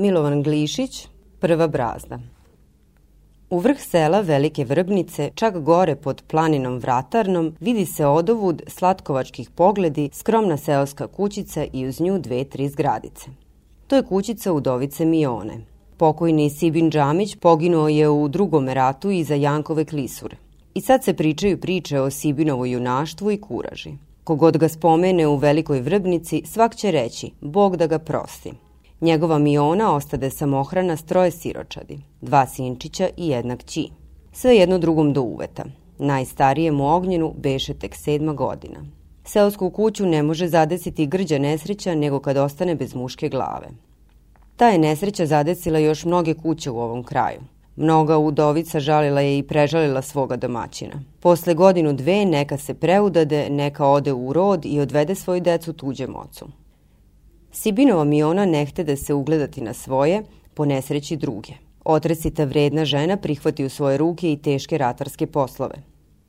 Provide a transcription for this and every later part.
Milovan Glišić, Prva brazda. U vrh sela Velike Vrbnice, čak gore pod planinom Vratarnom, vidi se odovud slatkovačkih pogledi, skromna seoska kućica i uz nju dve, tri zgradice. To je kućica udovice Mione. Pokojni Sibin Džamić poginuo je u drugom ratu iza Jankove klisure. I sad se pričaju priče o Sibinovo junaštvu i kuraži. Kogod ga spomene u Velikoj Vrbnici, svak će reći, Bog da ga prosti. Njegova Miona ostade samohrana s troje siročadi, dva sinčića i jedna kći. Sve jedno drugom do uveta. Najstarijem u ognjenu beše tek sedma godina. Seosku kuću ne može zadesiti grđa nesreća nego kad ostane bez muške glave. Ta je nesreća zadesila još mnoge kuće u ovom kraju. Mnoga udovica žalila je i prežalila svoga domaćina. Posle godinu dve neka se preudade, neka ode u rod i odvede svoju decu tuđem ocu. Sibinova Miona nehte da se ugledati na svoje, po nesreći druge. Otresita vredna žena prihvati u svoje ruke i teške ratarske poslove.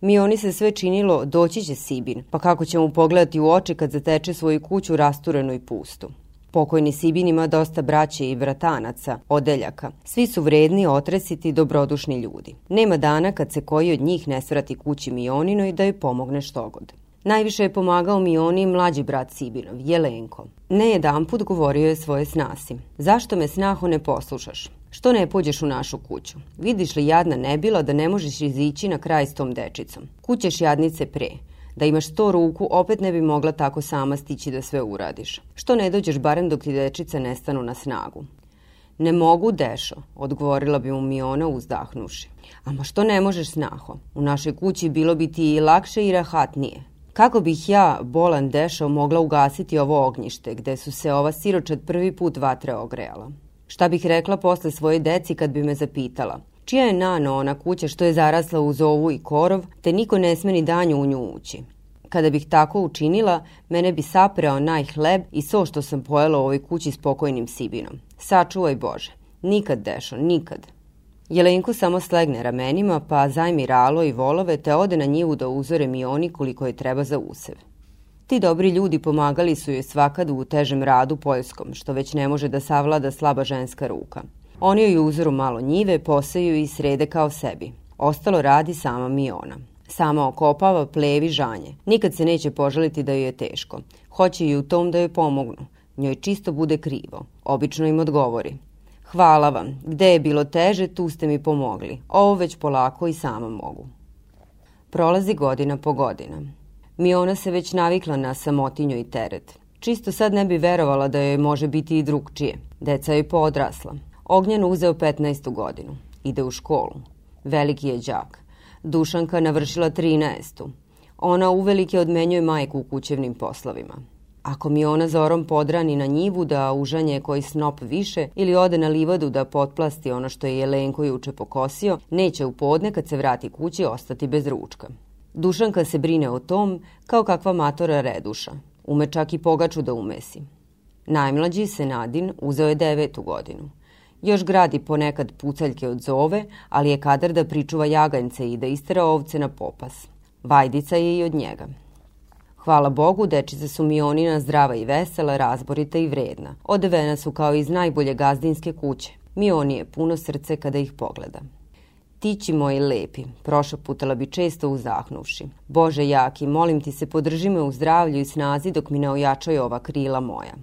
Mioni se sve činilo doći će Sibin, pa kako će mu pogledati u oči kad zateče svoju kuću rasturenu i pustu. Pokojni Sibin ima dosta braće i bratanaca, odeljaka. Svi su vredni, otresiti, dobrodušni ljudi. Nema dana kad se koji od njih ne svrati kući Mioninoj da joj pomogne štogod. Najviše je pomagao Mioni mlađi brat Sibinov, Jelenko. Ne jedan put govorio je svoje snasi. Zašto me snaho ne poslušaš? Što ne pođeš u našu kuću? Vidiš li jadna ne bila da ne možeš izići na kraj s tom dečicom? Kućeš jadnice pre. Da imaš sto ruku, opet ne bi mogla tako sama stići da sve uradiš. Što ne dođeš barem dok ti dečice nestanu na snagu? Ne mogu, Dešo, odgovorila bi mu Miona uzdahnuši. Ama što ne možeš, snaho? U našoj kući bilo bi ti i lakše i rahatnije. Kako bih ja, bolan dešao, mogla ugasiti ovo ognjište, gde su se ova siročad prvi put vatre ogrejala? Šta bih rekla posle svoje deci kad bi me zapitala? Čija je nano ona kuća što je zarasla uz ovu i korov, te niko ne sme ni danju u nju ući? Kada bih tako učinila, mene bi sapreo najhleb i so što sam pojela u ovoj kući s pokojnim Sibinom. Sačuvaj Bože. Nikad, Dešo, nikad. Jelenko samo slegne ramenima, pa zajmi ralo i volove, te ode na njivu da uzore Mioni koliko je treba za usev. Ti dobri ljudi pomagali su joj svakad u težem radu poljskom, što već ne može da savlada slaba ženska ruka. Oni joj uzoru malo njive, poseju i srede kao sebi. Ostalo radi sama Miona. Sama okopava, plevi, žanje. Nikad se neće požaliti da joj je teško. Hoće i u tom da joj pomognu. Njoj čisto bude krivo. Obično im odgovori. Hvala vam. Gde je bilo teže, tu ste mi pomogli. Ovo već polako i sama mogu. Prolazi godina po godina. Miona se već navikla na samotinju i teret. Čisto sad ne bi verovala da joj može biti i drugčije. Deca je podrasla. Ognjen uzeo 15. godinu. Ide u školu. Veliki je đak. Dušanka navršila 13. Ona uvelike odmenjuje majku u kućevnim poslovima. Ako mi ona zorom podrani na njivu da užanje koji snop više ili ode na livadu da potplasti ono što je Jelenko juče pokosio, neće u podne kad se vrati kući ostati bez ručka. Dušanka se brine o tom kao kakva matora reduša. Ume čak i pogaču da umesi. Najmlađi Senadin uzeo je devetu godinu. Još gradi ponekad pucaljke od zove, ali je kadar da pričuva jaganjce i da istera ovce na popas. Vajdica je i od njega. Hvala Bogu, dečice su Mionina zdrava i vesela, razborita i vredna. Odevena su kao iz najbolje gazdinske kuće. Mioni je puno srce kada ih pogleda. Tići moji lepi, prošaputala bi često uzahnuvši. Bože jaki, molim ti se, podrži me u zdravlju i snazi dok mi ne ojačaju ova krila moja.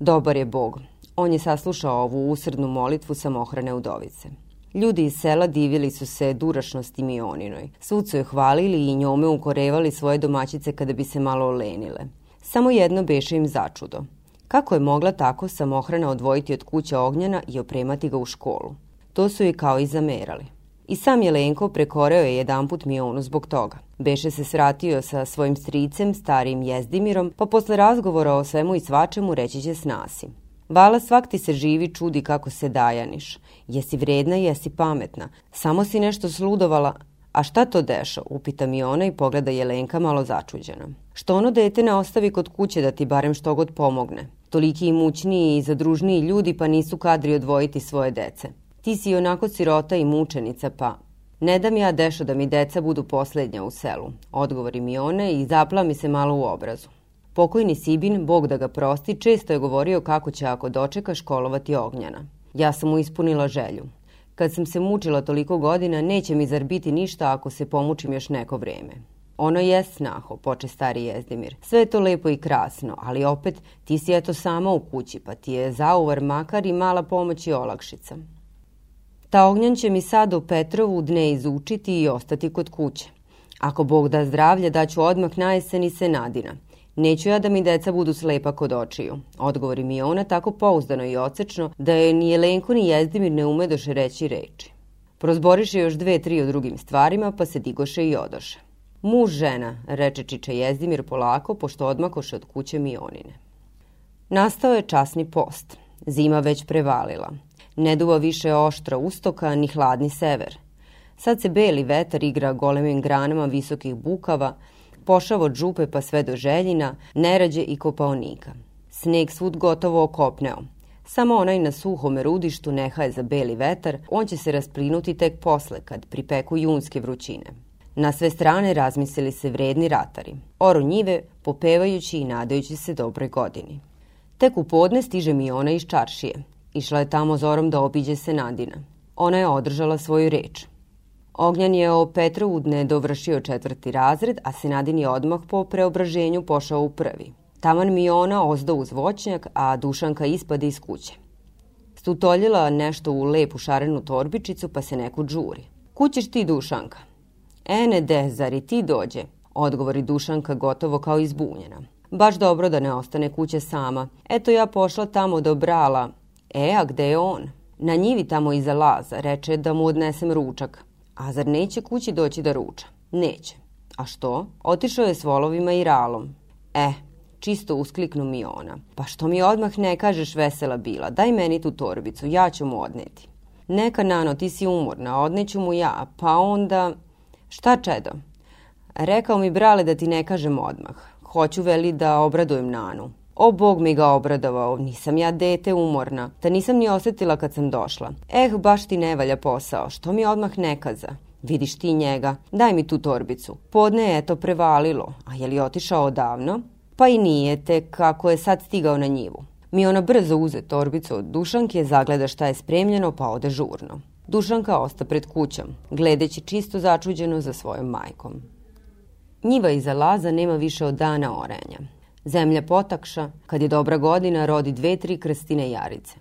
Dobar je Bog. On je saslušao ovu usrednu molitvu samohrane udovice. Ljudi iz sela divili su se durašnosti Mioninoj. Svud su je hvalili i njome ukorevali svoje domaćice kada bi se malo olenile. Samo jedno beše im začudo. Kako je mogla tako samohrana odvojiti od kuće ognjena i opremati ga u školu? To su i kao i zamerali. I sam Jelenko prekoreo je jedanput Mionu zbog toga. Beše se sratio sa svojim stricem, starim Jezdimirom, pa posle razgovora o svemu i svačemu reći će s nasim. Vala svak ti se živi čudi kako se dajaniš. Jesi vredna, jesi pametna. Samo si nešto sludovala. A šta to dešo? Upita mi ona i pogleda Jelenka malo začuđena. Što ono dete ne ostavi kod kuće da ti barem što god pomogne? Toliki imućniji i zadružniji ljudi pa nisu kadri odvojiti svoje dece. Ti si onako sirota i mučenica pa... Ne dam ja dešo da mi deca budu poslednja u selu, odgovori mi ona i zapla mi se malo u obrazu. Pokojni Sibin, Bog da ga prosti, često je govorio kako će ako dočeka školovati Ognjana. Ja sam mu ispunila želju. Kad sam se mučila toliko godina, neće mi zar biti ništa ako se pomučim još neko vreme. Ono je snaho, poče stari Jezdimir. Sve je to lepo i krasno, ali opet ti si eto sama u kući, pa ti je zauvar makar i mala pomoć i olakšica. Ta ognjan će mi sad u Petrovu dne izučiti i ostati kod kuće. Ako Bog da zdravlje, daću odmah na jesen i se nadina. Neću ja da mi deca budu slepa kod očiju, odgovori mi ona tako pouzdano i ocečno da je ni Jelenko ni Jezdimir ne ume doše reći reči. Prozboriše još dve, tri o drugim stvarima, pa se digoše i odoše. Muž žena, reče Čiča Jezdimir polako, pošto odmakoše od kuće Mionine. Nastao je časni post. Zima već prevalila. Ne duva više oštra ustoka, ni hladni sever. Sad se beli vetar igra golemim granama visokih bukava, pošavo od župe pa sve do željina, nerađe i kopaonika. Sneg svud gotovo okopneo. Samo onaj na suhome rudištu neha je za beli vetar, on će se rasplinuti tek posle kad pripeku junske vrućine. Na sve strane razmislili se vredni ratari. Oro njive, popevajući i nadajući se dobroj godini. Tek u podne stiže mi ona iz čaršije. Išla je tamo zorom da obiđe Senadina. Ona je održala svoju reč. Ognjan je o Petrovu dne dovršio četvrti razred, a Senadin je odmah po preobraženju pošao u prvi. Taman mi ona ozdo uz voćnjak, a Dušanka ispade iz kuće. Stutoljila nešto u lepu šarenu torbičicu, pa se neku džuri. Kućeš ti, Dušanka? Ene, de, zar i ti dođe? Odgovori Dušanka gotovo kao izbunjena. Baš dobro da ne ostane kuće sama. Eto ja pošla tamo do brala. E, a gde je on? Na njivi tamo iza laza, reče da mu odnesem ručak. A zar neće kući doći da ruča? Neće. A što? Otišao je s volovima i ralom. E, čisto uskliknu mi ona. Pa što mi odmah ne kažeš vesela bila? Daj meni tu torbicu, ja ću mu odneti. Neka, Nano, ti si umorna, odneću mu ja, pa onda... Šta čedo? Rekao mi brale da ti ne kažem odmah. Hoću veli da obradujem Nanu. O, Bog mi ga obradovao, nisam ja dete umorna, da nisam ni osetila kad sam došla. Eh, baš ti ne valja posao, što mi odmah ne kaza? Vidiš ti njega, daj mi tu torbicu. Podne je to prevalilo, a je li otišao odavno? Pa i nije, te kako je sad stigao na njivu. Mi ona brzo uze torbicu od Dušanke, zagleda šta je spremljeno, pa ode žurno. Dušanka osta pred kućom, gledeći čisto začuđeno za svojom majkom. Njiva iza laza nema više od dana orenja. Zemlja potakša, kad je dobra godina, rodi dve, tri krstine jarice.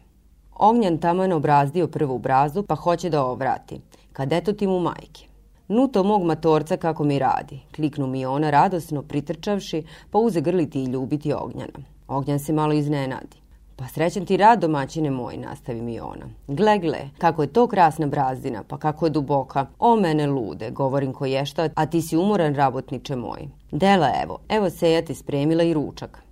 Ognjan taman obrazdio prvu brazu, pa hoće da ovrati, kad eto ti mu majke. Nuto mog matorca kako mi radi, kliknu mi ona radosno pritrčavši, pa uze grliti i ljubiti Ognjana. Ognjan se malo iznenadi. Pa srećan ti rad, domaćine moj, nastavi mi ona. Gle, gle, kako je to krasna brazdina, pa kako je duboka. O mene lude, govorim ko je šta, a ti si umoran rabotniče moj. Dela evo, evo seja ti spremila i ručak.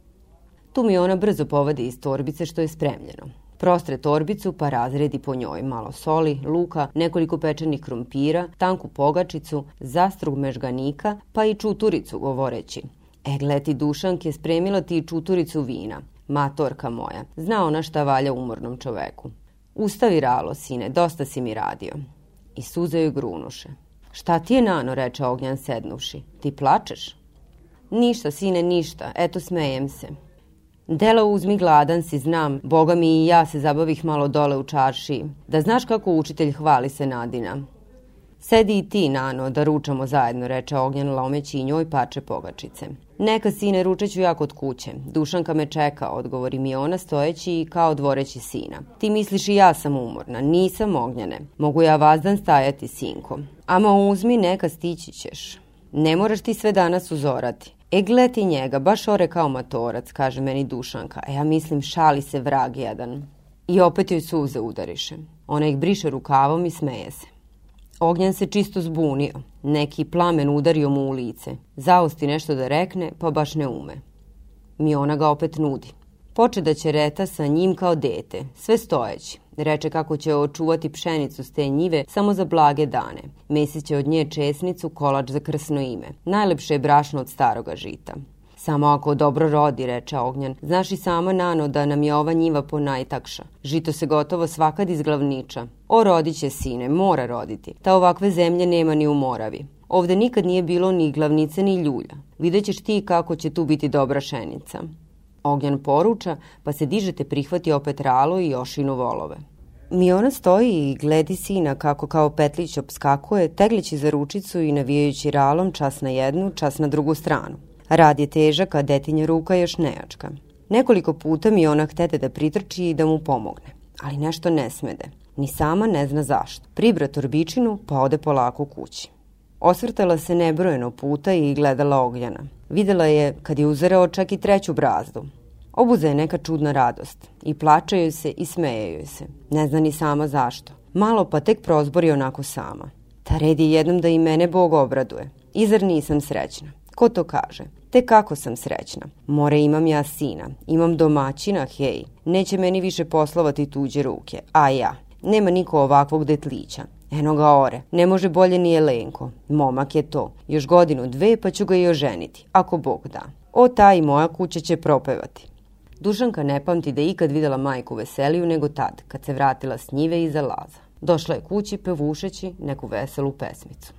Tu mi ona brzo povadi iz torbice što je spremljeno. Prostre torbicu pa razredi po njoj malo soli, luka, nekoliko pečenih krompira, tanku pogačicu, zastrug mežganika, pa i čuturicu govoreći. E, gleti Dušanke, spremila ti čuturicu vina. Matorka moja, zna ona šta valja umornom čoveku. Ustavi ralo, sine, dosta si mi radio. I suze joj grunuše. Šta ti je nano, reče Ognjan sednuši. Ti plačeš? Ništa, sine, ništa. Eto, smejem se. Dela uzmi gladan si, znam. Boga mi i ja se zabavih malo dole u čaršiji. Da znaš kako učitelj hvali se Nadina. Sedi i ti, Nano, da ručamo zajedno, reče Ognjan lomeći i njoj pače pogačice. Neka, sine, ručeću ja kod kuće. Dušanka me čeka, odgovori mi ona stojeći kao dvoreći sina. Ti misliš i ja sam umorna, nisam Ognjane. Mogu ja vazdan stajati, sinko. Ama uzmi, neka stići ćeš. Ne moraš ti sve danas uzorati. E, gleti njega, baš ore kao matorac, kaže meni Dušanka. E, ja mislim, šali se vrag jedan. I opet joj suze udariše. Ona ih briše rukavom i smeje se. Ognjan se čisto zbunio. Neki plamen udario mu u lice. Zaosti nešto da rekne, pa baš ne ume. Miona ga opet nudi. Poče da će reta sa njim kao dete, sve stojeći. Reče kako će očuvati pšenicu s te njive samo za blage dane. Mesiće od nje česnicu, kolač za krsno ime. Najlepše je brašno od staroga žita. Samo ako dobro rodi, reče Ognjan. Znaš i sama, Nano, da nam je ova njiva po najtakša. Žito se gotovo svakad izglavniča. O, rodiće, sine, mora roditi. Ta ovakve zemlje nema ni u Moravi. Ovde nikad nije bilo ni glavnice ni ljulja. Videćeš ti kako će tu biti dobra šenica. Ognjan poruča, pa se dižete prihvati opet ralo i ošinu volove. Miona stoji i gledi sina kako kao petlić obskakuje, teglići za ručicu i navijajući ralom čas na jednu, čas na drugu stranu. Rad je težak, a detinja ruka još nejačka. Nekoliko puta mi ona htede da pritrči i da mu pomogne, ali nešto ne smede. Ni sama ne zna zašto. Pribra torbičinu pa ode polako kući. Osvrtala se nebrojeno puta i gledala Ogljana. Videla je kad je uzerao čak i treću brazdu. Obuza je neka čudna radost. I plače joj se i smeje joj se. Ne zna ni sama zašto. Malo pa tek prozbori onako sama. Ta red je jednom da i mene Bog obraduje. I zar nisam srećna? Ko to kaže? Te kako sam srećna. More imam ja sina, imam domaćina, hej. Neće meni više poslovati tuđe ruke, a ja. Nema niko ovakvog detlića. Eno ga ore, ne može bolje ni Jelenko. Momak je to. Još godinu dve pa ću ga i oženiti, ako Bog da. O ta i moja kuća će propevati. Dušanka ne pamti da ikad videla majku veseliju nego tad, kad se vratila s njive iza laza. Došla je kući pevušeći neku veselu pesmicu.